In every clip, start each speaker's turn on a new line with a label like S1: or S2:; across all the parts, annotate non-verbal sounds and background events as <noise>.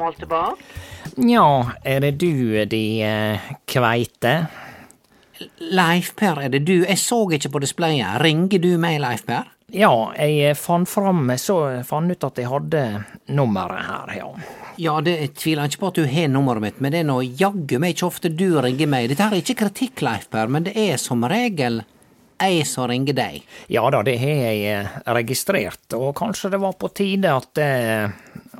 S1: Hildegunn bak?
S2: Ja, er det du, de eh, kveite?
S1: Leif Per, er det du? Jeg så ikke på displayet. Ringer du meg, Leif Per?
S2: Ja, jeg fant fram Så fant ut at jeg hadde nummeret her, ja.
S1: Ja, det jeg tviler ikke på at du har nummeret mitt, men det er nå jaggu meg ikke ofte du ringer meg. Dette her er ikke kritikk, Leif Per, men det er som regel jeg som ringer deg.
S2: Ja da, det har jeg eh, registrert, og kanskje det var på tide at eh,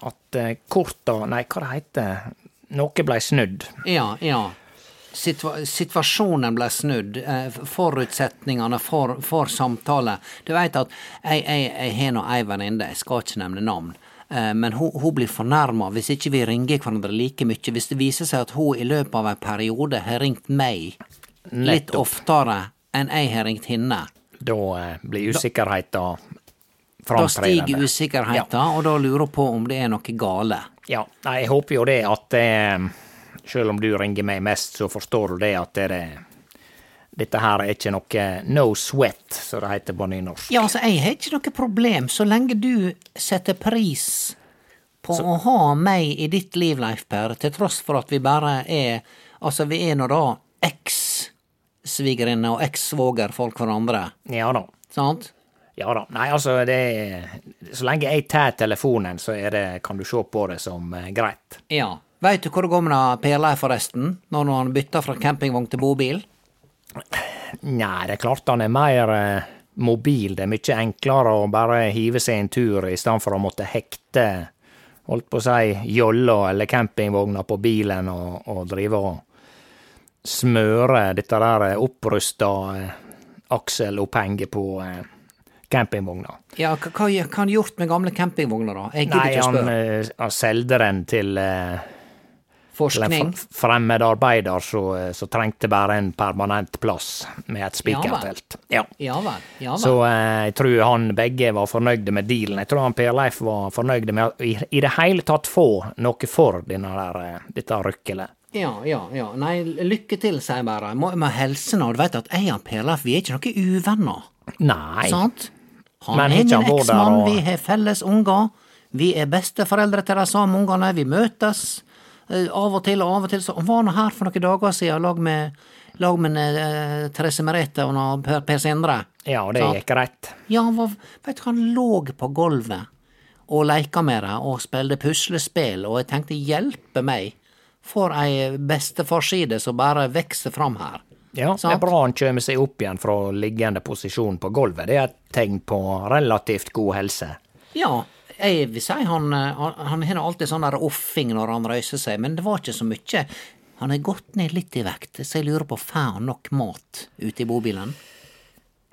S2: at eh, korta Nei, hva det heter Noe blei snudd.
S1: Ja, ja. Situa situasjonen ble snudd. eh, Forutsetningene for, for samtale. Du veit at jeg, jeg, jeg har nå ei venninne, jeg skal ikke nevne navn. eh, Men hun, hun blir fornærma hvis ikke vi ringer hverandre like mye. Hvis det viser seg at hun i løpet av en periode har ringt meg litt
S2: Nettopp.
S1: oftere enn jeg har ringt henne.
S2: Da blir usikkerheten
S1: Da stiger
S2: usikkerheten,
S1: usikkerheten, og da lurer på om det er noe gale.
S2: Ja, nei, jeg håper jo det at eh, Selv om du ringer meg mest, så forstår du det at det, dette her er ikke noe no sweat, som det heter på nynorsk.
S1: Ja, altså, jeg har ikke noe problem så lenge du setter pris på å ha meg i ditt liv, Leif Per, til tross for at vi bare er Altså, vi er nå da eks-svigerinne og eks-svoger for hverandre.
S2: Ja da.
S1: sant?
S2: Ja da. Nei, altså, det Så lenge jeg tar telefonen, så er det, kan du se på det som eh, greit.
S1: Ja. Veit du hvor det går med Per Leif, forresten, når han bytter fra campingvogn til bobil?
S2: Nei, det er klart han er mer eh, mobil. Det er mye enklere å bare hive seg en tur i stedet for å måtte hekte holdt på å si jolla eller campingvogna på bilen og, og drive og smøre dette der eh, opprusta eh, akselopphenget på eh, campingvogna.
S1: Ja, hva, hva hva har han gjort med gamle campingvogner, da? Jeg gidder ikke å
S2: han,
S1: spørre.
S2: Nei, han solgte den til eh, til en
S1: Forskning?
S2: fr- fremmed arbeider som som trengte bare en permanent plass med et spikertelt. Ja.
S1: Ja vel. Ja vel.
S2: Så eh, jeg tror han begge var fornøyde med dealen. Jeg tror han Per Leif var fornøyd med å i, i det hele tatt få noe for der, eh, dette rykkelet.
S1: Ja, ja, ja. Nei, lykke til, sier jeg bare. Må, må hilse nå. Du veit at jeg og Per Leif, vi er ikke noen uvenner.
S2: Nei,
S1: Sant? Han
S2: Men
S1: er min eksmann,
S2: og-
S1: vi har felles unger. Vi er besteforeldre til de samme ungene, vi møtes eh, av og til og av og til. Så han var nå her for noen dager siden lag med, lag med eh, Therese Merete og Per, per Sindre.
S2: ja, det
S1: så,
S2: gikk greit.
S1: Ja, han var, vet du, han lå på gulvet og leika med det og spilte puslespill, og jeg tenkte hjelpe meg for ei besteforside som bare vokser fram her.
S2: Ja, det er bra han kommer seg opp igjen fra liggende posisjon på gulvet. Det er et tegn på relativt god helse.
S1: Ja, jeg vil si han, eh, han, han har alltid sånn der offing når han røyser seg, men det var ikke så mye. Han har gått ned litt i vekt, så jeg lurer på, får han nok mat ute i bobilen?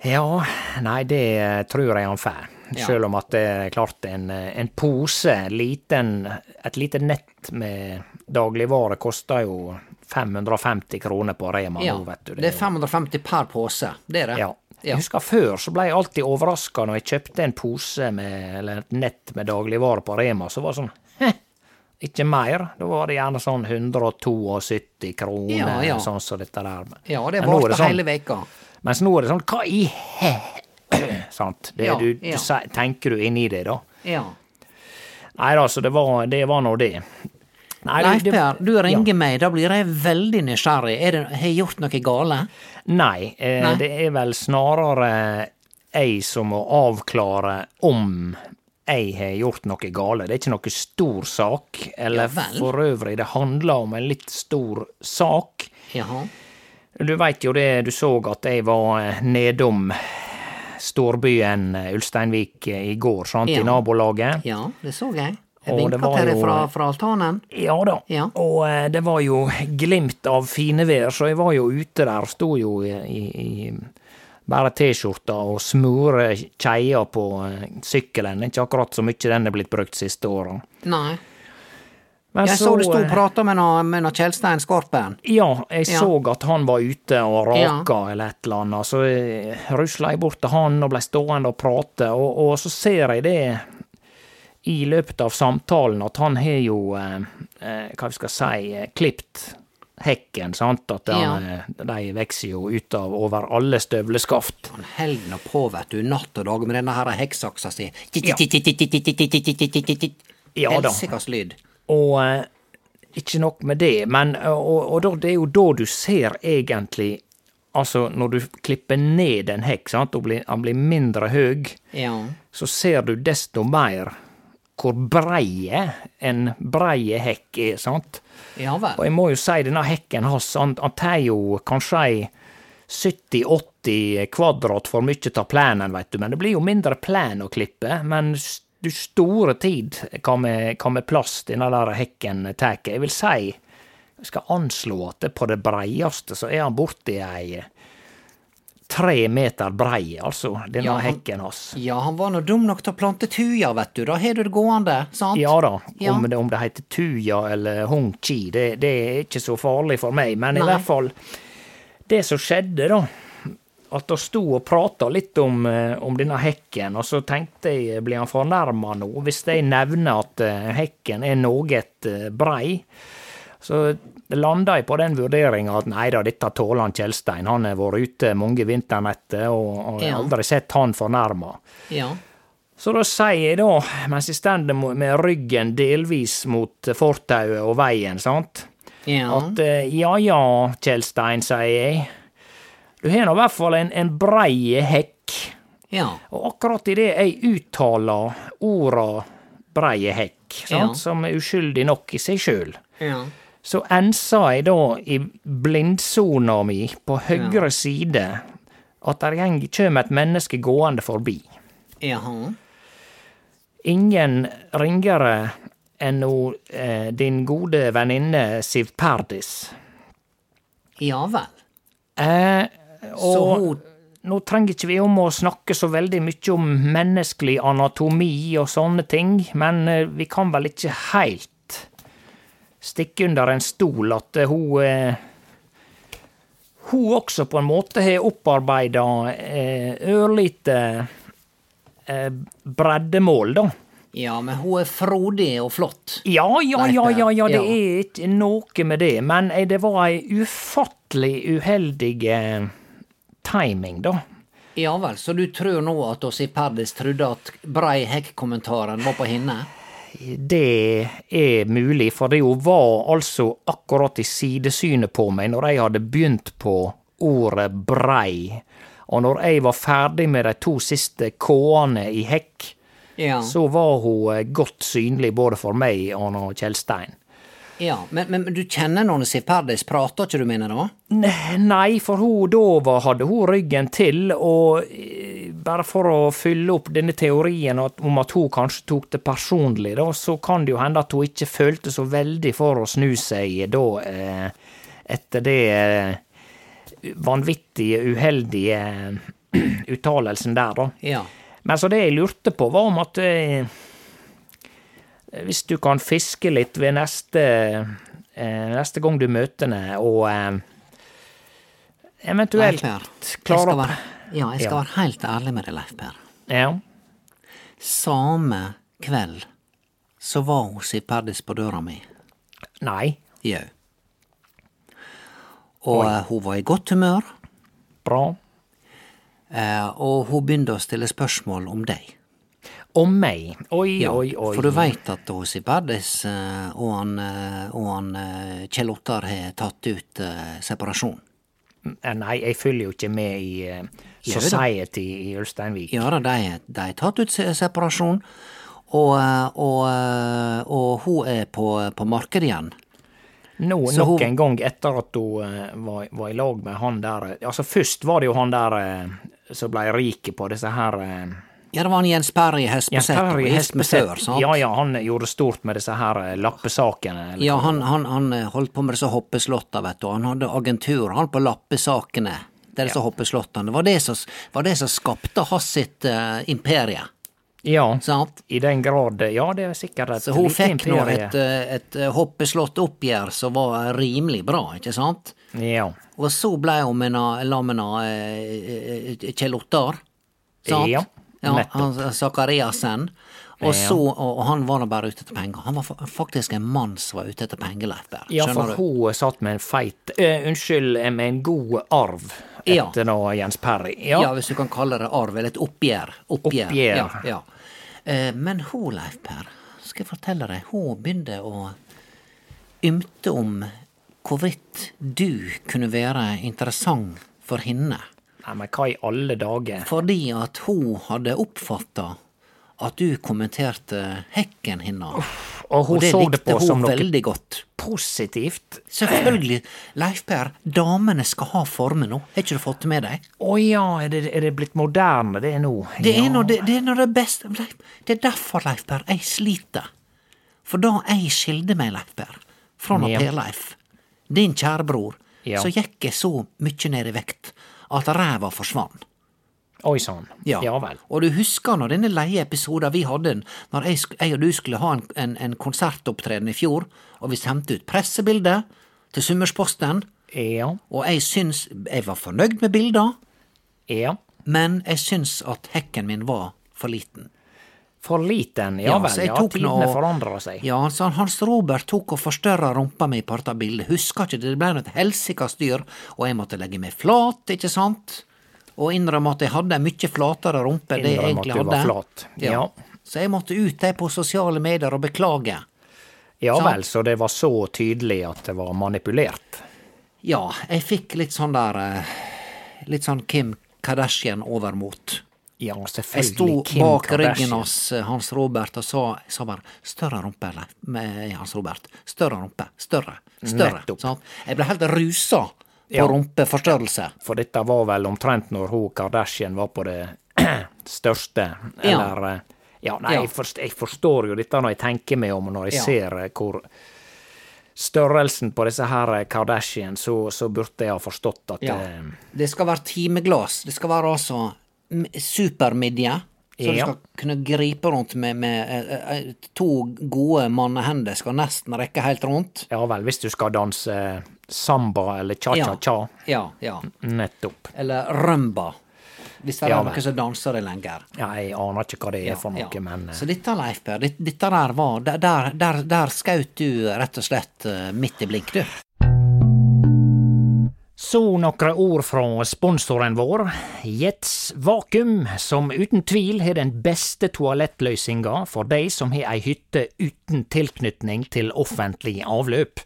S2: Ja, nei, det tror jeg han får.
S1: Ja.
S2: Selv om at det er klart en, en pose, liten, et lite nett med dagligvare koster jo 550 kroner på Rema
S1: Ja,
S2: nå, vet du.
S1: det det er 550 per pose, det er det.
S2: Ja.
S1: Ja.
S2: Jeg husker før så ble jeg alltid overraska når jeg kjøpte en pose med, eller et nett med dagligvare på Rema, så var det sånn Hæ, ikke mer? Da var det gjerne sånn 172 kroner,
S1: Ja, ja.
S2: sånn som dette der.
S1: Ja, det varte
S2: sånn-
S1: hele veka.
S2: Mens nå er det sånn Hva i he... <clears throat> Sant? Det,
S1: Ja,
S2: du, du, tenker du inni det, da?
S1: Ja.
S2: Nei da, så det var, det var nå det. Nei,
S1: Leif Per, du ringer meg, da blir jeg veldig nysgjerrig. Er det, har jeg gjort noe gale?
S2: Nei, eh,
S1: Nei.
S2: det er vel snarere jeg som må avklare om jeg har gjort noe gale. Det er ikke noe stor sak. Eller
S1: Ja
S2: for øvrig, det handler om en litt stor sak.
S1: Jaha.
S2: Du veit jo det, du så at jeg var eh, nedom storbyen eh, Ulsteinvik eh, i går, sant,
S1: Ja.
S2: i nabolaget.
S1: Ja, det så jeg. Jeg
S2: Og
S1: vinka til deg fra, fra altanen.
S2: Ja da.
S1: Ja.
S2: Og eh, det var jo glimt av finevær, så jeg var jo ute der. Sto jo i, i, i bare T-skjorta og smurte kjeia på eh, sykkelen. Ikke akkurat så mye den er blitt brukt siste åra.
S1: Nei.
S2: Men
S1: Jeg så du sto og
S2: eh,
S1: prata med noe, med noe Kjellstein Skorpen.
S2: Ja, jeg
S1: Ja.
S2: så at han var ute og
S1: Ja.
S2: eller et eller annet, så rusla jeg bort til han og blei stående og prate, og, og så ser jeg det i løpet av samtalen at han har jo, eh, eh, hva vi skal si, eh, klipt hekken, sant, at han, ja. de vokser jo ut av over alle støvleskaft.
S1: Han held nå på, vet du, natt og dag med denne her hekksaksa si.
S2: Ja. Ja da.
S1: Helsikas lyd.
S2: Og eh, ikke nok med det, men og, og da, det er jo da du ser egentlig Altså, når du klipper ned en hekk, sant, og blir, han blir mindre høg,
S1: Ja.
S2: så ser du desto mer hvor breie en breie hekk er, sant.
S1: Ja vel.
S2: Og jeg må jo si, denne hekken hans, han, han tar jo kanskje ei 70-80 kvadrat for mye av plenen, veit du, men det blir jo mindre plen å klippe. Men du store tid hva med, med plass denne der hekken tar. Jeg vil si, jeg skal anslå at det på det breieste så er han borti ei tre meter brei, altså, denne
S1: Ja, han-
S2: hekken hans.
S1: Ja, han var nå dum nok til å plante tuja, vet du. Da har du det gående, sant?
S2: Ja da,
S1: Ja.
S2: Om, det, om det heter tuja eller hong chi, det, det er ikke så farlig for meg. Men i hvert fall, det som skjedde, da At de sto og prata litt om, eh, om denne hekken, og så tenkte jeg, blir han fornærma nå hvis jeg nevner at eh, hekken er noe eh, brei? Så landa jeg på den vurderinga at nei da, dette tåler han Kjellstein. Han har vært ute mange vinternetter og, og
S1: Ja.
S2: aldri sett han fornærma.
S1: Ja.
S2: Så da sier jeg da, mens jeg stender med ryggen delvis mot fortauet og veien, sant,
S1: Ja.
S2: at eh, ja ja, Kjellstein, sier jeg, du har nå i hvert fall en, en brei hekk.
S1: ja.
S2: Og akkurat idet jeg uttaler orda brei hekk, sant, som er uskyldig nok i seg sjøl,
S1: Ja.
S2: Så ensa jeg da i blindsona mi på høyre side at der kjem et menneske gående forbi.
S1: Jaha.
S2: Ingen ringere enn no, eh, din gode venninne Siv Perdis.
S1: Ja vel.
S2: Eh,
S1: Så hun
S2: nå trenger ikke vi om å snakke så veldig mye om menneskelig anatomi og sånne ting, men eh, vi kan vel ikke heilt stikke under en stol at eh, hun eh, hun også på en måte har opparbeida eh, ørlite eh, breddemål, da.
S1: Ja, men hun er frodig og flott.
S2: Ja, ja, ja, ja, ja, det
S1: Ja.
S2: er ikke noe med det, men det var ei ufattelig uheldig eh, timing, da.
S1: Ja vel, så du tror nå at oss i Perdis trodde at Brei Hekk-kommentaren var på henne?
S2: Det er mulig, for det jo var altså akkurat i sidesynet på meg når jeg hadde begynt på ordet brei, og når jeg var ferdig med de to siste k-ene i hekk,
S1: Ja.
S2: så var hun eh, godt synlig både for meg og Kjellstein.
S1: ja. Men, men, du kjenner noen Siv Perdis, prater ikke du henne da?
S2: Nei, for hun da var, hadde hun ryggen til, og bare for å fylle opp denne teorien om at hun kanskje tok det personlig, da, så kan det jo hende at hun ikke følte så veldig for å snu seg da, eh, etter det eh, vanvittige, uheldige <clears throat> uttalelsen der, da.
S1: Ja.
S2: Men så det jeg lurte på, var om at eh, hvis du kan fiske litt ved neste, eh, neste gang du møter henne, og eh, eventuelt klare opp
S1: ja, jeg skal
S2: Ja.
S1: være helt ærlig med deg, Leif Per.
S2: Ja.
S1: Samme kveld så var hun Sipperdis på døra mi.
S2: Nei.
S1: Jau. Og eh, hun var i godt humør,
S2: Bra.
S1: eh, og hun begynte å stille spørsmål om deg.
S2: Om meg. Oi,
S1: Ja,
S2: oi, oi.
S1: For du veit at hos Siv Perdis eh, og han, og han Kjell Ottar har tatt ut separasjon.
S2: Eh, Nei, jeg følger jo ikke med i eh, Society i Ulsteinvik.
S1: Ja da, de har tatt ut separasjon, og, eh, og, og hun er på, på markedet igjen.
S2: Nå,
S1: Så
S2: nok
S1: hun-
S2: en gang etter at hun var, var i lag med han der Altså, først var det jo han der som ble rik på disse her
S1: Ja, det var en Jens Perry Hespeseth
S2: Jens Perry
S1: med
S2: Hespeseth.
S1: sant?
S2: Ja, ja, han gjorde stort med disse her eh, lappesakene. eller
S1: Ja, han, han, han eh, holdt på med disse hoppeslotta, vet du. Han hadde agentur, han på lappesakene. Det er disse hoppeslottene. Det var det som, var det som skapte hans sitt uh, imperie,
S2: Ja,
S1: sant?
S2: i den grad. Ja, det er sikkert et
S1: Så hun fikk nå et, et hoppeslottoppgjør som var rimelig bra, ikke sant?
S2: Ja.
S1: Og så blei hun med eh, eh, Kjell Ottar, sant?
S2: Ja,
S1: ja. Sakariassen. Og så, og han var nå bare ute etter penger. Han var faktisk en mann som var ute etter Berr.
S2: ja, for
S1: du?
S2: hun satt med en feit uh, Unnskyld, eh, med en god arv
S1: Ja.
S2: etter nå Jens Perry.
S1: Ja.
S2: Ja.
S1: hvis du kan kalle det arv, eller et oppgjør. Oppgjør.
S2: Oppgjør.
S1: Ja, ja. Eh, men hun, Leif Per, skal jeg fortelle deg, hun begynte å ymte om hvorvidt du kunne være interessant for henne.
S2: Nei, men hva i alle dager?
S1: Fordi at hun hadde oppfatta at du kommenterte hekken hennes.
S2: Og
S1: og det
S2: det
S1: likte
S2: på
S1: hun veldig godt.
S2: positivt.
S1: Selvfølgelig, Leif Per, damene skal ha former nå. Har ikke du fått det med deg?
S2: Å ja, er det, er det blitt moderne det nå?
S1: Det
S2: ja.
S1: er nå det, det, er det beste Det er derfor, Leif Per, jeg sliter. For da jeg skilde meg, Leif Per, fra Per Leif, din kjære bror,
S2: Ja.
S1: så gikk jeg så mye ned i vekt at ræva forsvant.
S2: Oi sann. Ja. vel.
S1: Og du husker når denne leie episoden vi hadde, når jeg, jeg og du skulle ha en, en, en konsertopptreden i fjor, og vi sendte ut pressebilde til Summersposten,
S2: Ja.
S1: og jeg syns jeg var fornøyd med bilder,
S2: Ja.
S1: men jeg syns at hekken min var for liten.
S2: For liten, ja,
S1: Ja,
S2: vel. Ja, tidene forandrer seg.
S1: Ja, så han- Hans Robert tok og forstørra rumpa mi på dette bildet. Husker ikke, det ble et helsika styr, og jeg måtte legge meg flat, ikke sant? Og innrømme at jeg hadde en mye flatere rumpe enn det jeg egentlig hadde.
S2: var flat. Ja.
S1: Så jeg måtte ut der på sosiale medier og beklage.
S2: Ja
S1: så,
S2: vel, så det var så tydelig at det var manipulert.
S1: Ja, jeg fikk litt sånn der eh, Litt sånn Kim Kardashian-overmot.
S2: Ja,
S1: Jeg
S2: selvfølgelig.
S1: sto
S2: Kim
S1: bak
S2: Kardashian.
S1: ryggen hans eh, Hans Robert og sa, sa bare 'større rumpe', eller? med Hans Robert. Større rumpe. Større. Større. Sånn. Jeg ble helt rusa på
S2: Ja.
S1: rumpeforstørrelse.
S2: For dette var vel omtrent når hun Kardashian var på det <clears throat> største, eller ja. Ja, nei,
S1: Ja.
S2: Jeg, forstår, jeg forstår jo dette når jeg tenker meg om, når jeg
S1: Ja.
S2: ser eh, hvor Størrelsen på disse her eh, Kardashian, så, så burde jeg ha forstått at
S1: Ja.
S2: det,
S1: Det skal være timeglass. Det skal være altså supermidje. Så du skal kunne gripe rundt med, med eh, eh, to gode mannehender. Skal nesten rekke helt rundt.
S2: Ja vel, hvis du skal danse samba eller cha-cha-cha.
S1: Ja, ja.
S2: Nettopp.
S1: Eller rumba. Hvis det er
S2: Ja,
S1: noen som danser det lenger.
S2: Ja, jeg aner ikke hva det er
S1: Ja,
S2: for noe,
S1: ja.
S2: men eh,
S1: Så dette, Leif Per, dette der var Der, der, der, skjøt du rett og slett eh, midt i blink, du.
S2: Så noen ord fra sponsoren vår, Jets Vakuum, som uten tvil har den beste toalettløysinga for de som har ei hytte uten tilknytning til offentlig avløp.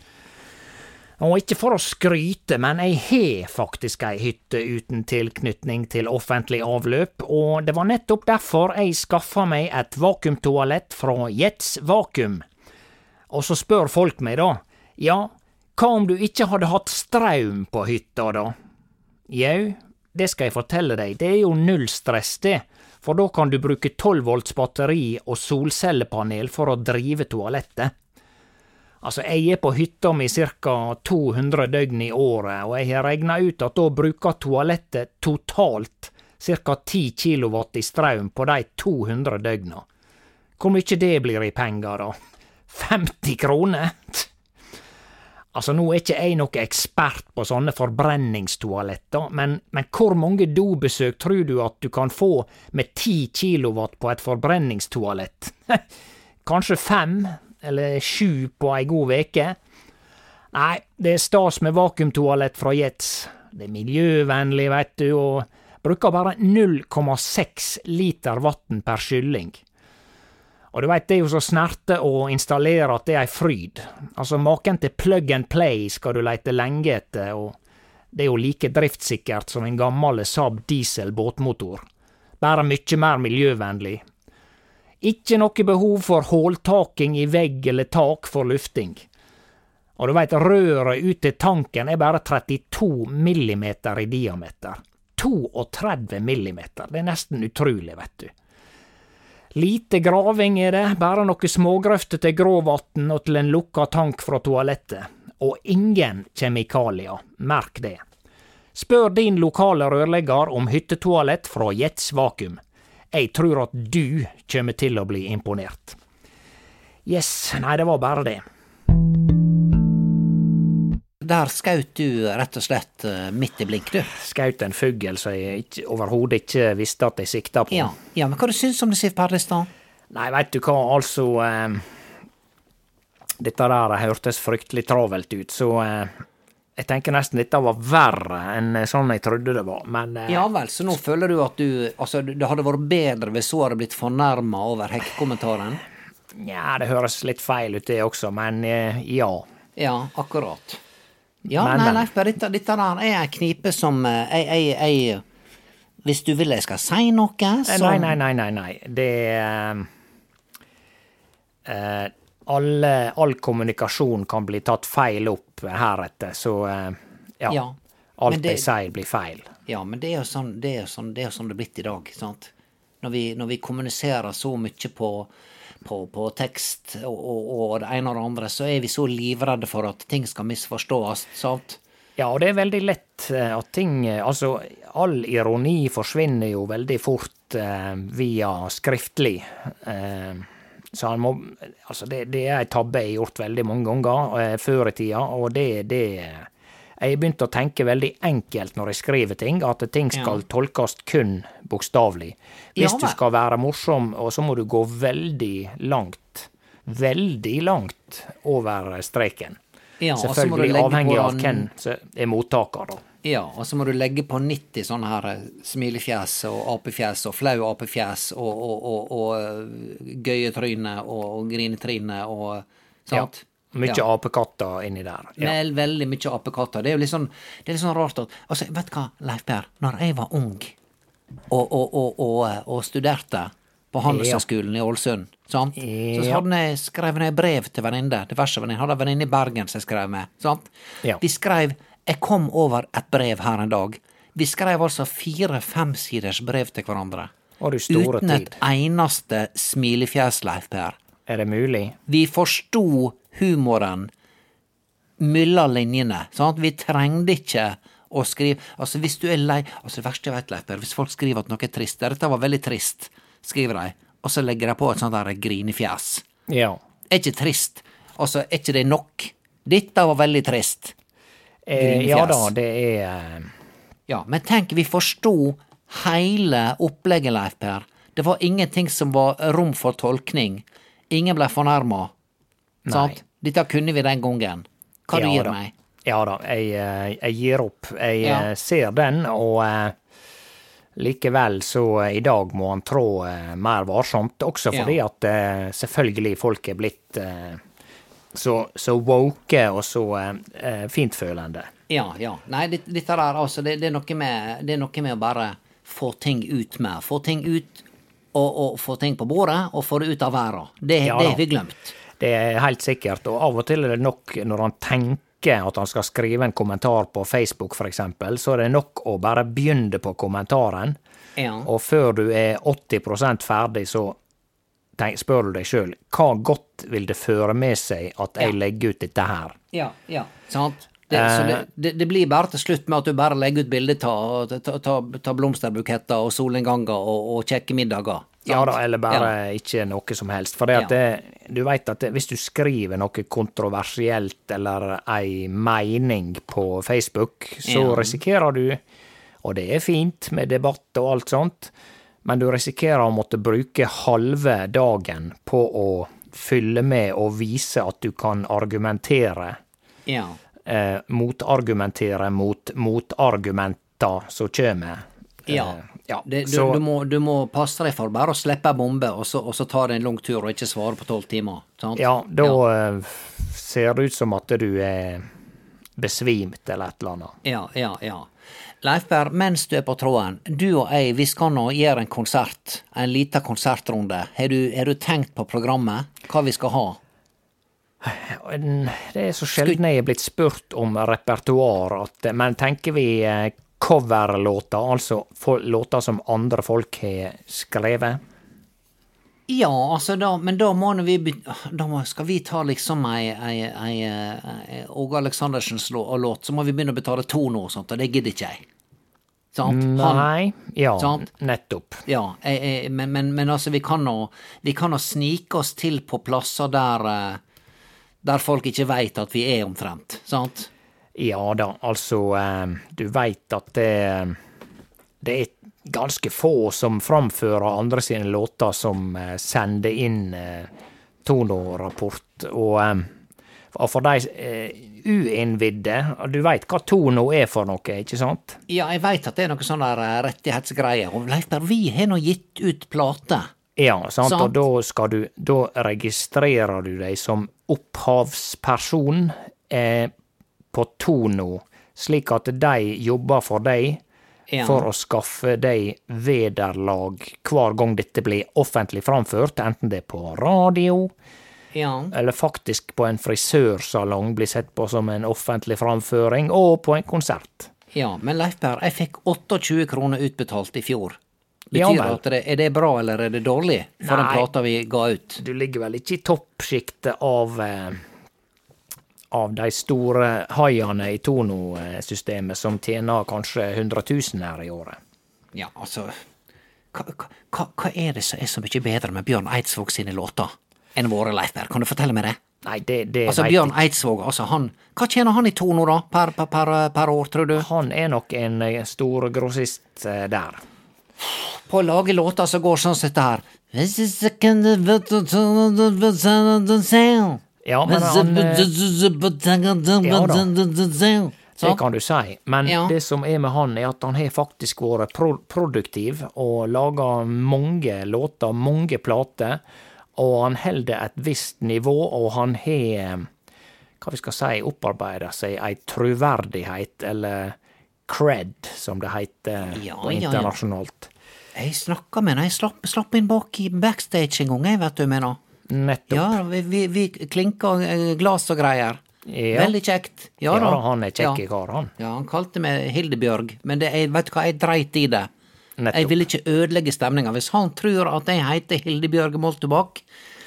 S2: Og ikke for å skryte, men jeg har faktisk ei hytte uten tilknytning til offentlig avløp, og det var nettopp derfor jeg skaffa meg et vakuumtoalett fra Jets Vakuum. Og så spør folk meg da, ja, hva om du ikke hadde hatt straum på hytta, da? Jau, det skal jeg fortelle deg, det er jo null stress, det, for da kan du bruke 12 volts batteri og solcellepanel for å drive toalettet. Altså, jeg er på hytta mi ca. 200 døgn i året, og jeg har regna ut at da bruker toalettet totalt ca. 10 kilowatt i strøm på de 200 døgna. Hvor mye det blir i penger, da? 50 kroner? Altså, nå er ikke jeg noe ekspert på sånne forbrenningstoaletter, men, men hvor mange dobesøk tror du at du kan få med 10 kilowatt på et forbrenningstoalett? <laughs> Kanskje fem, eller sju på ei god veke? Nei, det er stas med vakuumtoalett fra Jets. Det er miljøvennlig, veit du, og bruker bare 0,6 liter vann per kylling. Og du veit, det er jo så snerte å installere at det er ei fryd. Altså, maken til plug and play skal du leite lenge etter, og det er jo like driftssikkert som en gammel Saab diesel båtmotor. Bare mye mer miljøvennlig. Ikke noe behov for håltaking i vegg eller tak for lufting. Og du veit, røret ut til tanken er bare 32 millimeter i diameter. 32 millimeter. Det er nesten utrolig, vet du. Lite graving er det, bare noen smågrøfter til gråvann og til en lukka tank fra toalettet. Og ingen kjemikalier, merk det. Spør din lokale rørlegger om hyttetoalett fra Jets Vakuum. Jeg tror at du kommer til å bli imponert. Yes, nei, det var bare det.
S1: Der skjøt du rett og slett eh, midt i blink, du.
S2: Skaut en fugl som jeg overhodet ikke visste at jeg sikta på.
S1: Ja, ja men hva du syns om det, Siv Perlestad?
S2: Nei, veit du hva, altså eh, Dette der hørtes fryktelig travelt ut, så eh, jeg tenker nesten dette var verre enn sånn jeg trodde det var, men eh,
S1: Ja vel, så nå føler du at du Altså, det hadde vært bedre hvis hun hadde blitt fornærma over hekkekommentaren?
S2: Nja, det høres litt feil ut det også, men eh, ja.
S1: Ja, akkurat. Ja,
S2: Men,
S1: nei. Leif Berr, dette, dette der er ei knipe som eh, jeg, jeg, jeg Hvis du vil jeg skal si noe,
S2: Eh,
S1: så
S2: Nei, nei, nei, nei, nei. Det er eh, alle, All kommunikasjon kan bli tatt feil opp heretter, så uh, ja.
S1: Ja,
S2: Alt
S1: det-
S2: jeg sier, blir feil.
S1: Ja, men det er jo sånn det er sånn det er, sånn det er blitt i dag. sant? Når vi, når vi kommuniserer så mye på, på, på tekst og, og, det ene og det andre, så er vi så livredde for at ting skal misforstås. sant?
S2: Ja, og det er veldig lett eh, at ting eh, Altså, all ironi forsvinner jo veldig fort eh, via skriftlig. Eh, så han må Altså, det, det er en tabbe jeg har gjort veldig mange ganger eh, før i tida, og det, det Jeg har begynt å tenke veldig enkelt når jeg skriver ting, at ting skal
S1: Ja.
S2: tolkes kun bokstavelig.
S1: Ja
S2: Hvis du skal være morsom, og så må du gå veldig langt, veldig langt over streken.
S1: Ja,
S2: Selvfølgelig avhengig av hvem som er mottaker, da.
S1: Ja, og så må du legge på 90 sånne her eh, smilefjes og apefjes og flau apefjes og, og, og, og eh, gøye tryne og, grinetryne og sant?
S2: Mye
S1: Ja.
S2: apekatter inni der. Ja.
S1: Vel, veldig mye apekatter. Det er jo litt sånn, det er litt sånn rart at altså, Vet du hva, Leif Per, når jeg var ung og, og, og, og, studerte på Handelshøyskolen i Ålesund, sant? så hadde jeg skrevet ned brev til venninne, diverse venninner. Hadde en venninne i Bergen som jeg skrev med. sant?
S2: Ja.
S1: Vi skrev Jeg kom over et brev her en dag. Vi skrev altså fire-femsiders brev til hverandre.
S2: Store
S1: Uten et
S2: tid.
S1: eneste smilefjes, Leif Per.
S2: Er det mulig?
S1: Vi forsto humoren mellom linjene. Sant? Vi trengte ikke å skrive Altså, hvis du er lei Altså, det verste jeg vet, Leif Per, hvis folk skriver at noe er trist 'Dette var veldig trist', skriver de, og så legger de på et sånt der grinefjes.
S2: Ja.
S1: Er ikke trist. Altså, er ikke det nok? Dette var veldig trist.
S2: Eh, ja da, det er eh,
S1: Ja, men tenk, vi forsto hele opplegget, Leif Per. Det var ingenting som var rom for tolkning. Ingen ble fornærma. Sant? Dette kunne vi den gangen. Hva du gir
S2: du
S1: meg?
S2: Ja da, jeg, eh, jeg gir opp. Jeg
S1: Ja.
S2: eh, ser den, og eh, likevel så i dag må han trå mer varsomt. Også
S1: Ja.
S2: fordi at eh, selvfølgelig folk er blitt så, så woke og så eh, fintfølende.
S1: Ja, ja. Nei, dette der, altså, det, det, er noe med, det er noe med å bare få ting ut med. Få ting ut, og, og få ting på bordet, og få det ut av verden. Det,
S2: Ja
S1: det har vi glemt.
S2: Det er helt sikkert, og av og til er det nok når han tenker at han skal skrive en kommentar på Facebook f.eks., så er det nok å bare begynne på kommentaren,
S1: Ja.
S2: og før du er 80% ferdig, så tenk, spør du deg sjøl hva godt vil det føre med seg at jeg legger ut dette her?
S1: Ja, ja. Sant? Det,
S2: Eh.
S1: det, det, det blir bare til slutt med at du bare legger ut bilder av ta, ta, ta blomsterbuketter og solnedganger og, og kjekke middager. sant?
S2: Ja da, eller bare
S1: Ja.
S2: ikke noe som helst. For ja. du veit at det, hvis du skriver noe kontroversielt eller ei mening på Facebook, så
S1: Ja.
S2: risikerer du, og det er fint med debatt og alt sånt, men du risikerer å måtte bruke halve dagen på å fylle med og vise at du kan argumentere,
S1: Ja.
S2: Eh, motargumentere mot motargumenter som kommer.
S1: Ja.
S2: Eh, ja.
S1: Det, du,
S2: så,
S1: du, må, du må passe deg for bare å slippe ei bombe, og så, og så ta det en lang tur og ikke svare på tolv timer. Sant?
S2: Ja, da ja. ser det ut som at du er besvimt eller et eller annet.
S1: Ja, ja, ja. Leifberg, mens du er på tråden, du og jeg, vi skal nå gjøre en konsert, en liten konsertrunde. Har du, har du tenkt på programmet? Hva vi skal ha?
S2: Det er så sjelden jeg er blitt spurt om repertoar, men tenker vi eh, coverlåter, altså låter som andre folk har skrevet?
S1: Ja, altså da, men da må vi Da må, skal vi ta liksom ei, ei, ei, ei Åge Aleksandersens låt, så må vi begynne å betale tono og sånt, og det gidder ikke jeg. Sant? Han-
S2: Nei, ja,
S1: Sant.
S2: nettopp.
S1: Ja, jeg, jeg, men, men, men altså, vi kan nå vi kan nå snike oss til på plasser der eh, der folk ikke veit at vi er omtrent, sant?
S2: Ja da, altså eh, Du veit at det, det er ganske få som framfører andre sine låter som eh, sender inn Tono-rapport. Og, eh, for de eh, uinnvidde, du veit hva tono er for noe, ikke sant?
S1: Ja, jeg veit at det er noe sånn der eh, rettighetsgreier. Og Leif Berr, vi har nå gitt ut plate.
S2: Ja, sant?
S1: Sant.
S2: og da skal du Da registrerer du deg som opphavsperson eh, på Tono, slik at de jobber for deg
S1: Ja.
S2: for å skaffe deg vederlag hver gang dette blir offentlig framført, enten det er på radio,
S1: Ja.
S2: eller faktisk på en frisørsalong blir sett på som en offentlig framføring, og på en konsert.
S1: ja. Men Leif Per, jeg fikk 28 kroner utbetalt i fjor. Betyr
S2: ja,
S1: at det, er det bra eller er det dårlig for den plata vi ga ut?
S2: Du ligger vel ikke i toppsjiktet av eh, av de store haiene i Tono-systemet som tjener kanskje 100 000 her i året.
S1: Ja, altså hva, hva, hva er det som er så mye bedre med Bjørn Eidsvåg sine låter enn våre, Leif Berr? Kan du fortelle meg det?
S2: Nei, det, det
S1: Altså, Bjørn Eidsvåg, altså han Hva tjener han i tono, da, per, per, per, per år, tror du?
S2: Han er nok en eh, stor grossist eh, der.
S1: På å lage låter som går sånn som dette her.
S2: Ja, men han eh, Det
S1: Sånn.
S2: kan du si. Men
S1: Ja.
S2: det som er med han, er at han har faktisk vært pro produktiv og laga mange låter, mange plater. Og han holder et visst nivå, og han har, hva vi skal si, opparbeida seg ei troverdighet, eller cred, som det heter
S1: Ja,
S2: internasjonalt.
S1: ja, ja. Jeg snakka med henne. jeg slapp, slapp inn bak i backstage en gang, jeg, vet du, med han.
S2: Nettopp.
S1: Ja, vi, vi, vi klinka eh, glass og greier.
S2: Ja.
S1: Veldig kjekt. Ja,
S2: Ja, han er kjekk
S1: ja.
S2: kar, han.
S1: Ja, han kalte meg Hildebjørg, men det, jeg, vet du hva, jeg dreit i det.
S2: Nettopp.
S1: Jeg vil ikke ødelegge stemninga. Hvis han tror at jeg heter Hildebjørg Moltebakk,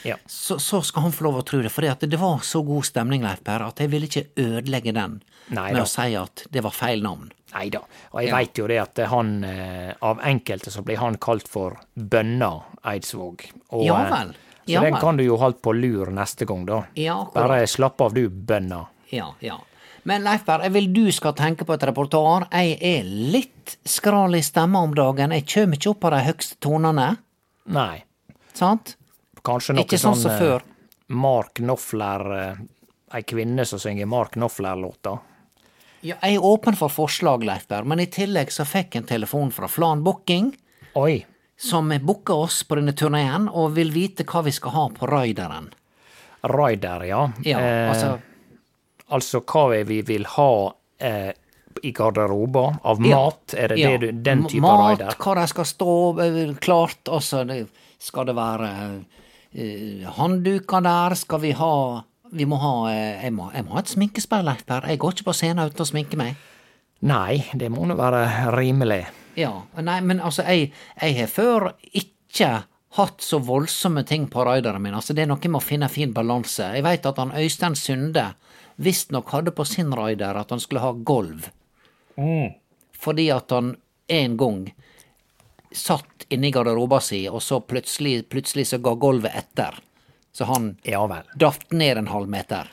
S2: Ja.
S1: så, så skal han få lov å tro det. For det var så god stemning, Leif Per, at jeg ville ikke ødelegge den
S2: Nei
S1: med
S2: da.
S1: å si at det var feil navn.
S2: Nei da. Og jeg
S1: Ja.
S2: veit jo det at han eh, Av enkelte så blir han kalt for Bønna Eidsvåg. Og,
S1: Ja
S2: eh,
S1: vel.
S2: Så
S1: Ja
S2: den kan du jo holde på lur neste gang, da.
S1: Ja.
S2: Bare slapp av du, Bønna.
S1: Ja, ja. Men Leif Per, jeg vil du skal tenke på et repertoar. Jeg er litt skral i stemma om dagen. Jeg kjem ikke opp av de høgste tonene,
S2: Nei.
S1: sant?
S2: Kanskje noe
S1: Ikke sånn som
S2: eh,
S1: før.
S2: Mark Knopfler eh, Ei kvinne som synger Mark Knopfler-låter.
S1: Ja, jeg er åpen for forslag, Leif men i tillegg så fikk jeg en telefon fra Flan Booking,
S2: Oi.
S1: som booka oss på denne turneen og vil vite hva vi skal ha på Raideren.
S2: Raider, ja.
S1: Ja,
S2: Eh,
S1: altså
S2: altså hva vi vil ha eh, i garderober av
S1: Ja.
S2: mat? Er det
S1: ja,
S2: det du, den type
S1: Mat,
S2: raider?
S1: hva de skal stå eh, klart, altså det, skal det være eh, håndduker der, skal vi ha vi må ha, eh, jeg, må, jeg må ha et sminkespill, Leif Per. Jeg går ikke på scenen uten å sminke meg.
S2: Nei, det må nå være rimelig.
S1: Ja, nei, men altså, jeg, jeg har før ikke hatt så voldsomme ting på raideren min. Altså, det er noe med å finne fin balanse. Jeg veit at han Øystein Sunde visstnok hadde på sin raider at han skulle ha gulv. Fordi at han en gang satt inni garderoba si, og så plutselig, plutselig så ga gulvet etter. Så han
S2: Ja vel.
S1: datt ned en halv meter.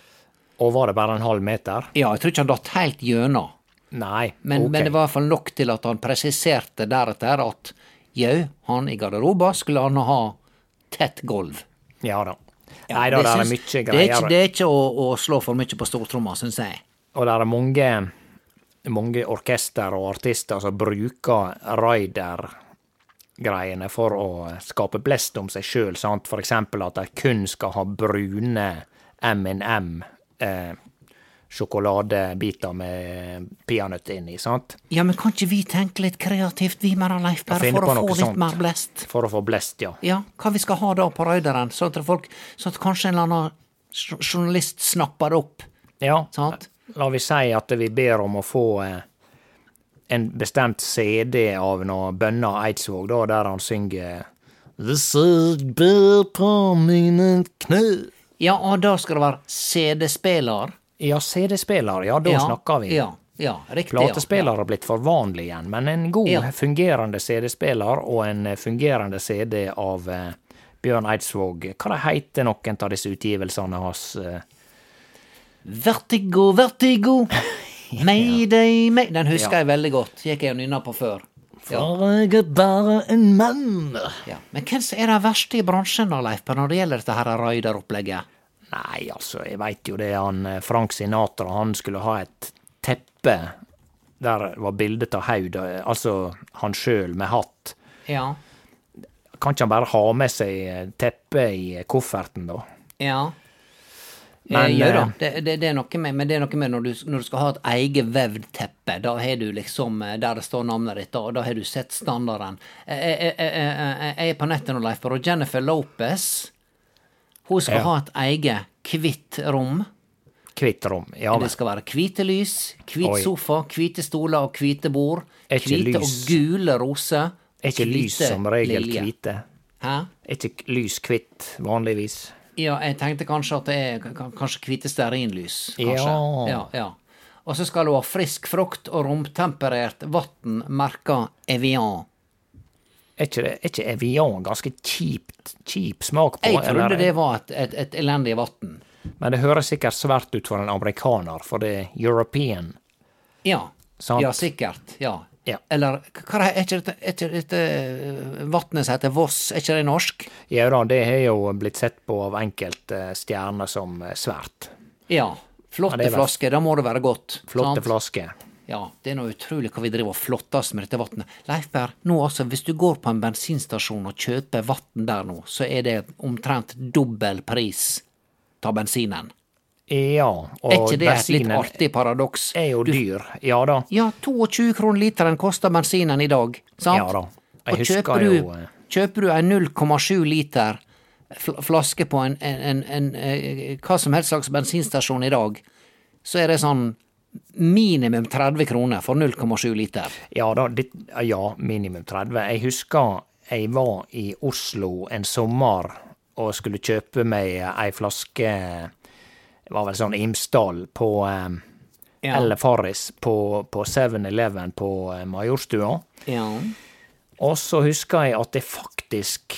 S2: Og var det bare en halv meter?
S1: Ja, jeg tror ikke han datt helt gjennom.
S2: Nei,
S1: Men,
S2: ok.
S1: men det var i hvert fall nok til at han presiserte deretter at jau, han i garderoba skulle han ha tett gulv.
S2: Ja da.
S1: Ja,
S2: Nei da, det er
S1: mye
S2: mye
S1: Det er
S2: greier.
S1: ikke, det er ikke å, å slå for mye på stortromma, syns jeg.
S2: Og det er mange, mange orkester og artister som bruker raider-greiene for å skape blest om seg sjøl, sant. For eksempel at de kun skal ha brune M&M. Eh, sjokoladebiter med peanøtt inni, sant?
S1: Ja, men kan ikke vi tenke litt kreativt, vi med Leif, bare for å få litt
S2: sånt.
S1: mer blest?
S2: For å få blest, ja.
S1: Ja, hva vi skal ha da på Røyderen, sånn at folk, sånn at kanskje en eller annen journalist snapper det opp,
S2: Ja,
S1: sant?
S2: la vi si at vi ber om å få eh, en bestemt CD av noe Bønna Eidsvåg, da, der han synger Det seg på mine knø.
S1: Ja, og da skal det være CD-spiller.
S2: Ja, CD-spiller, ja, da
S1: ja,
S2: snakker vi.
S1: Ja, ja, riktig.
S2: Platespiller har blitt for vanlig igjen, men en god, fungerende CD-spiller og en eh, fungerende CD av eh, Bjørn Eidsvåg. Hva det heter noen av disse utgivelsene hans? Eh?
S1: Vertigo, vertigo. <laughs> Mayday, may... Den husker jeg veldig godt. Gikk jeg og nynna på før. Ja.
S2: For jeg er bare en mann.
S1: Ja. Men hvem er den verste i bransjen da, Leif, når det gjelder dette her raideropplegget?
S2: Nei, altså, jeg veit jo det. Han eh, Frank Sinatra, han skulle ha et teppe der var bilde av Haud, eh, altså han sjøl med hatt.
S1: Ja.
S2: Kan ikke han bare ha med seg teppet teppe i kofferten, da?
S1: Ja.
S2: Men,
S1: eh, ja
S2: eh,
S1: det, det, det er noe med, men det er noe med når du, når du skal ha et eget vevd teppe, da har du liksom eh, der det står navnet ditt, og da har du sett standarden. Jeg, jeg, jeg, jeg, er på nettet nå, Leif, og Jennifer Lopez hun skal
S2: Ja.
S1: ha et eget hvitt rom.
S2: Hvitt rom. Ja,
S1: Det skal være hvite lys, hvit sofa, hvite stoler og hvite bord. Hvite og gule roser.
S2: er ikke lys som regel hvite? Er ikke lys hvitt vanligvis?
S1: Ja, jeg tenkte kanskje at det er kanskje hvite stearinlys. Kanskje.
S2: Ja.
S1: ja, ja. Og så skal det ha frisk frukt og romtemperert vann merka Evian.
S2: Er ikke, er ikke Evian ganske kjipt, kjip smak på?
S1: Jeg trodde
S2: eller-
S1: det var et, et, et elendig vann.
S2: Men det høres sikkert svært ut for en amerikaner, for det er European.
S1: Ja.
S2: Sant.
S1: Ja, sikkert. Ja.
S2: Ja.
S1: Eller hva er, ikke dette, er dette vannet som heter Voss, er ikke det norsk?
S2: Ja da, det har jo blitt sett på av enkelte stjerner som eh, svært.
S1: Ja. Flotte
S2: Ja, er
S1: flasker, da må det være godt.
S2: Flotte
S1: sant?
S2: flasker.
S1: Ja, det er noe utrolig hva vi driver og flottes med dette vannet. Leifberg, nå altså, hvis du går på en bensinstasjon og kjøper vann der nå, så er det omtrent dobbel pris av bensinen.
S2: Ja, og
S1: Er ikke det et litt artig paradoks?
S2: er jo dyr. Ja da.
S1: Ja, 22 kroner literen koster bensinen i dag, sant?
S2: Ja da. Jeg
S1: og kjøper du,
S2: jo, eh,
S1: kjøper du en 0,7 liter fl flaske på en, en, en, en, eh, hva som helst slags bensinstasjon i dag, så er det sånn minimum 30 kroner for 0,7 liter.
S2: Ja da, det, ja, minimum 30. Jeg husker jeg var i Oslo en sommer og skulle kjøpe meg ei flaske Det var vel sånn Imsdal på um,
S1: Ja.
S2: Eller Farris på, på 7-Eleven på eh, Majorstua.
S1: Ja.
S2: Og så husker jeg at jeg faktisk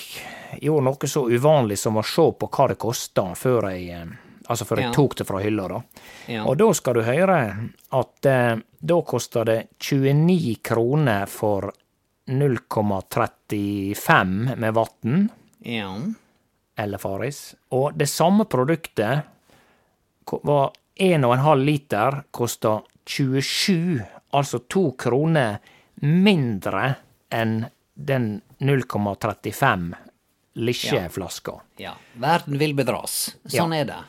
S2: gjorde noe så uvanlig som å se på hva det kosta før jeg eh, Altså før jeg
S1: Ja.
S2: tok det fra hylla, da.
S1: Ja.
S2: Og da skal du høre at eh, da kosta det 29 kroner for 0,35 med vann,
S1: Ja.
S2: eller Farris. Og det samme produktet var 1,5 liter, kosta 27, altså to kroner mindre enn den 0,35 lisjeflaska.
S1: ja. Verden vil bedras. Sånn er det.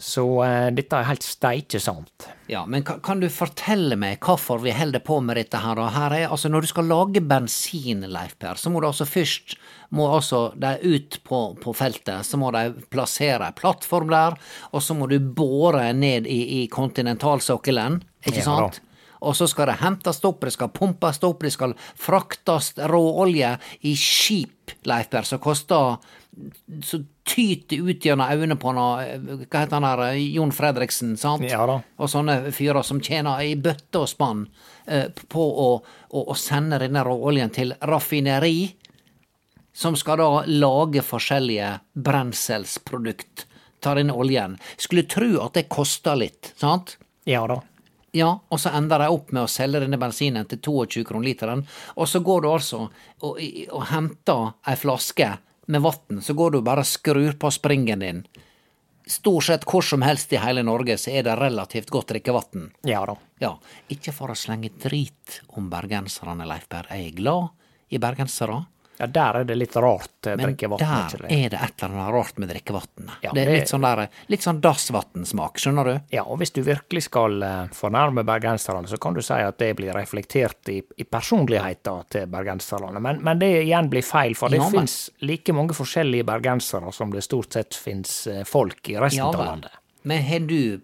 S2: Så eh, dette er helt steike sant.
S1: Ja, men kan, kan du fortelle meg hvorfor vi holder på med dette her? Og her er, altså Når du skal lage bensin, Leif Per, så må du altså først må altså de ut på, på feltet, så må de plassere ei plattform der, og så må du bore ned i, i kontinentalsokkelen, ikke
S2: Ja,
S1: sant? Og så skal det hentes opp, det skal pumpes opp, det skal fraktes råolje i skip, Leif Per, som koster så tyter ut gjennom øynene på noe, hva heter han der, Jon Fredriksen, sant?
S2: Ja da.
S1: Og sånne fyrer som tjener i bøtte og spann eh, på å, å, å sende denne råoljen til raffineri, som skal da lage forskjellige brenselsprodukt. tar inn oljen. Skulle tro at det koster litt, sant?
S2: Ja da.
S1: Ja, og så ender de opp med å selge denne bensinen til 22 kroner literen, og så går du altså og, og henter ei flaske med vann, så går du bare og skrur på springen din. Stort sett hvor som helst i hele Norge så er det relativt godt drikkevann.
S2: Ja da.
S1: Ja, ikke for å slenge drit om bergenserne, Leif Berr. Jeg er glad i bergensere,
S2: Ja, der er det litt rart eh,
S1: men
S2: drikkevann.
S1: der
S2: ikke det?
S1: er det et eller annet rart med drikkevann.
S2: Ja,
S1: det er litt sånn der, litt sånn dassvannsmak, skjønner du?
S2: Ja, og hvis du virkelig skal eh, fornærme bergenserne, så kan du si at det blir reflektert i, i personligheten til bergenserne. Men, men det igjen blir feil, for det
S1: Ja, men-
S2: finnes like mange forskjellige bergensere som det stort sett finnes eh, folk i resten
S1: Ja
S2: av landet.
S1: Men har du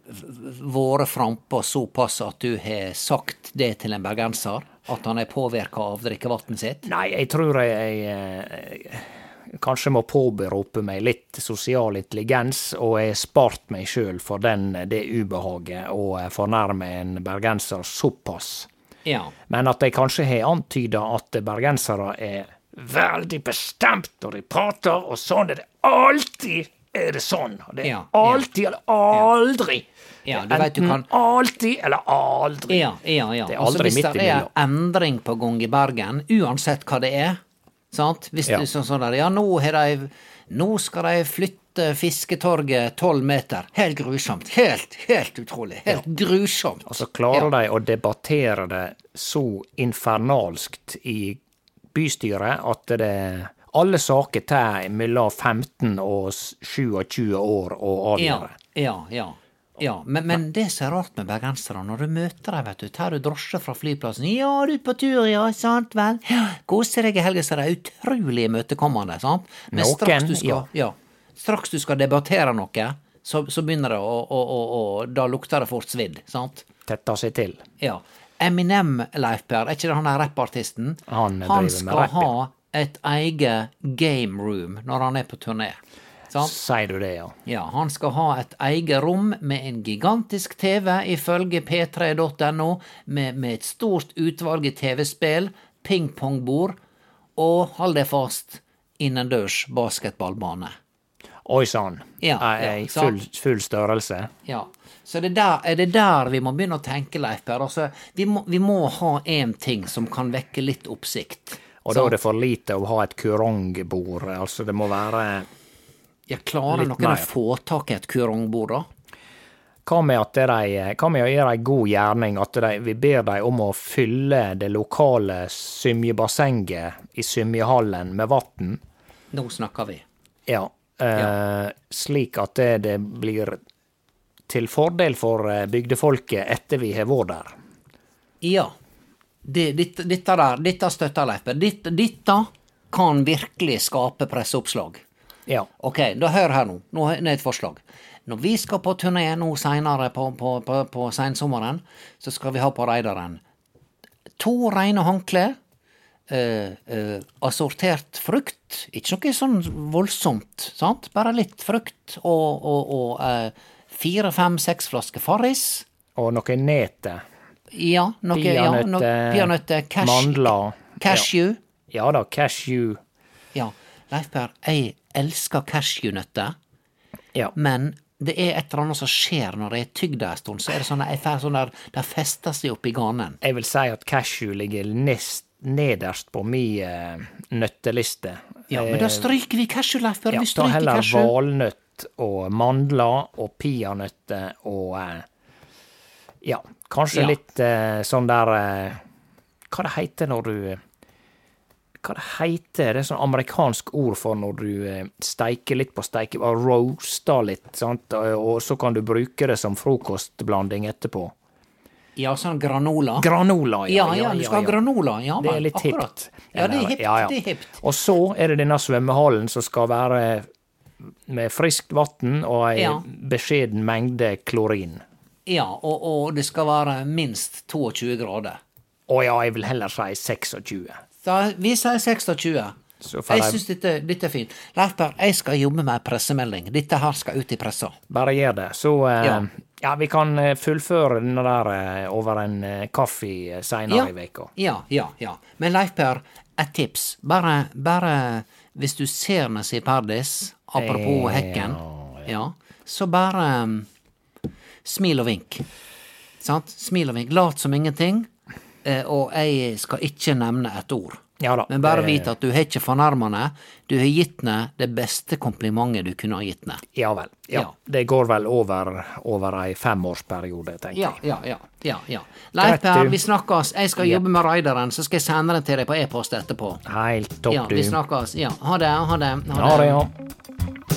S1: vært frampå såpass at du har sagt det til en bergenser? At han er påvirka av drikkevannet sitt?
S2: Nei, jeg tror jeg, jeg eh, kanskje må påberope meg litt sosial intelligens, og jeg har spart meg sjøl for den, det ubehaget å eh, fornærme en bergenser såpass.
S1: Ja.
S2: Men at jeg kanskje har antyda at bergensere er veldig bestemt når de prater, og sånn er det alltid er det sånn. Og det er
S1: Ja, ja.
S2: alltid eller aldri.
S1: Ja, du vet, du
S2: enten
S1: kan-
S2: alltid eller aldri.
S1: Ja, ja, ja.
S2: Det er aldri
S1: Altså,
S2: mellom.
S1: hvis det er endring på gang i Bergen, uansett hva det er, sant? Hvis
S2: Ja.
S1: er sånn sånn der, ja, nå de Nå skal de flytte fisketorget tolv meter. Helt grusomt. Helt, helt utrolig. Helt grusomt.
S2: Og så klarer de å debattere det så infernalskt i bystyret at det alle saker tar mellom 15 og 27 år å
S1: Ja,
S2: avgjøre.
S1: ja, ja. Ja, men, men det som er rart med bergensere, når du møter dem, vet du, tar du drosje fra flyplassen, ja, du er på tur, ja, sant vel, ja, koser deg i helga, så er de utrolig imøtekommende, sant? Men
S2: Noen,
S1: straks du skal,
S2: ja.
S1: ja, straks du skal debattere noe, så, så begynner det å, å, å, å, da lukter det fort svidd, sant?
S2: Tetter seg til.
S1: Ja. Eminem, Leif Per, er ikke det han der rappartisten?
S2: Han driver med
S1: skal
S2: Han skal
S1: ha et eget game room når han er på turné, sant?
S2: Sier du det, ja.
S1: Ja, han skal ha et eget rom med en gigantisk TV, ifølge p3.no, med, med et stort utvalg i TV-spill, pingpongbord og, hold deg fast, innendørs basketballbane.
S2: Oi sann.
S1: Ja, ja,
S2: full, full størrelse.
S1: Ja, så det der, er det der vi må begynne å tenke, Leif Per. Altså, vi, må, vi må ha én ting som kan vekke litt oppsikt.
S2: Og da er det for lite å ha et kurongbord. Altså, det må være
S1: Ja, klarer noen å få tak i et kurongbord, da?
S2: Hva med at de, hva med å gjøre ei god gjerning? At de, vi ber dem om å fylle det lokale symjebassenget i symjehallen med vann.
S1: Nå snakker vi.
S2: Ja. Eh, Slik at det, det blir til fordel for eh, bygdefolket etter vi har vært der.
S1: Ja. Det, dette, dette der, dette støtter Leif Dette, kan virkelig skape presseoppslag.
S2: Ja.
S1: Ok, da hør her nå. Nå er det et forslag. Når vi skal på turné nå seinere på, på, på, på sensommeren, så skal vi ha på Reidaren to reine håndklær, eh, eh, assortert frukt, ikke noe sånn voldsomt, sant? Bare litt frukt, og, og, og eh, fire, fem, seks flasker Farris.
S2: Og noe nete.
S1: Ja, noe, ja, noe,
S2: Peanøtter,
S1: peanøtter, cash,
S2: mandler.
S1: cashew.
S2: Ja da, cashew.
S1: Ja, Leif Per, jeg elsker cashewnøtter,
S2: Ja.
S1: men det er et eller annet som skjer når jeg har tygd det en stund. Så er det sånn at jeg får sånn der, det fester seg oppi ganen.
S2: Jeg vil si at cashew ligger nest, nederst på min eh, nøtteliste.
S1: Ja, men da stryker vi cashew, Leif Per.
S2: Ja,
S1: vi
S2: ta
S1: stryker
S2: heller valnøtt og mandler og peanøtter og eh, Ja, kanskje
S1: Ja.
S2: litt eh, sånn der eh, Hva det heter når du eh, Hva det heter? Det er sånn amerikansk ord for når du eh, steiker litt på steike... Roaster litt, sant? Og og så kan du bruke det som frokostblanding etterpå.
S1: Ja, sånn granola.
S2: Granola,
S1: ja, ja, ja, du skal ha granola. Ja,
S2: Det er litt hipt.
S1: Ja, det er hipt.
S2: ja, ja.
S1: Det er hipt.
S2: Og så er det denne svømmehallen som skal være med friskt vann og ei beskjeden mengde klorin.
S1: Ja, og, og det skal være minst 22 grader.
S2: Å ja, jeg vil heller si 26.
S1: Da, vi sier 26.
S2: Så
S1: Jeg syns dette, dette er fint. Leif Per, jeg skal jobbe med pressemelding. Dette her skal ut i pressa.
S2: bare gjør det. Så uh,
S1: Ja.
S2: ja. vi kan eh, fullføre denne der uh, over en uh, kaffe seinere
S1: Ja,
S2: i veka.
S1: ja, ja, ja. Men Leif Per, et tips. Bare, bare hvis du ser Nessie seg Perdis, apropos
S2: Ja,
S1: hekken, ja, så bare um, smil og vink. Sant? Smil og vink. Lat som ingenting. Eh, og jeg skal ikke nevne et ord.
S2: Ja da.
S1: Men bare
S2: det-
S1: vit at du har ikke fornærma henne. Du har gitt henne det beste komplimentet du kunne ha gitt henne.
S2: Ja vel. Ja.
S1: Ja.
S2: Det går vel over, over ei femårsperiode, tenker jeg.
S1: ja, ja. ja, ja. Leif Per, vi snakkes. Jeg skal jobbe med raideren, så skal jeg sende den til deg på e-post etterpå.
S2: Helt topp,
S1: Ja,
S2: du.
S1: vi snakkes. Ja, ha det, ha det.
S2: Ha det, ja.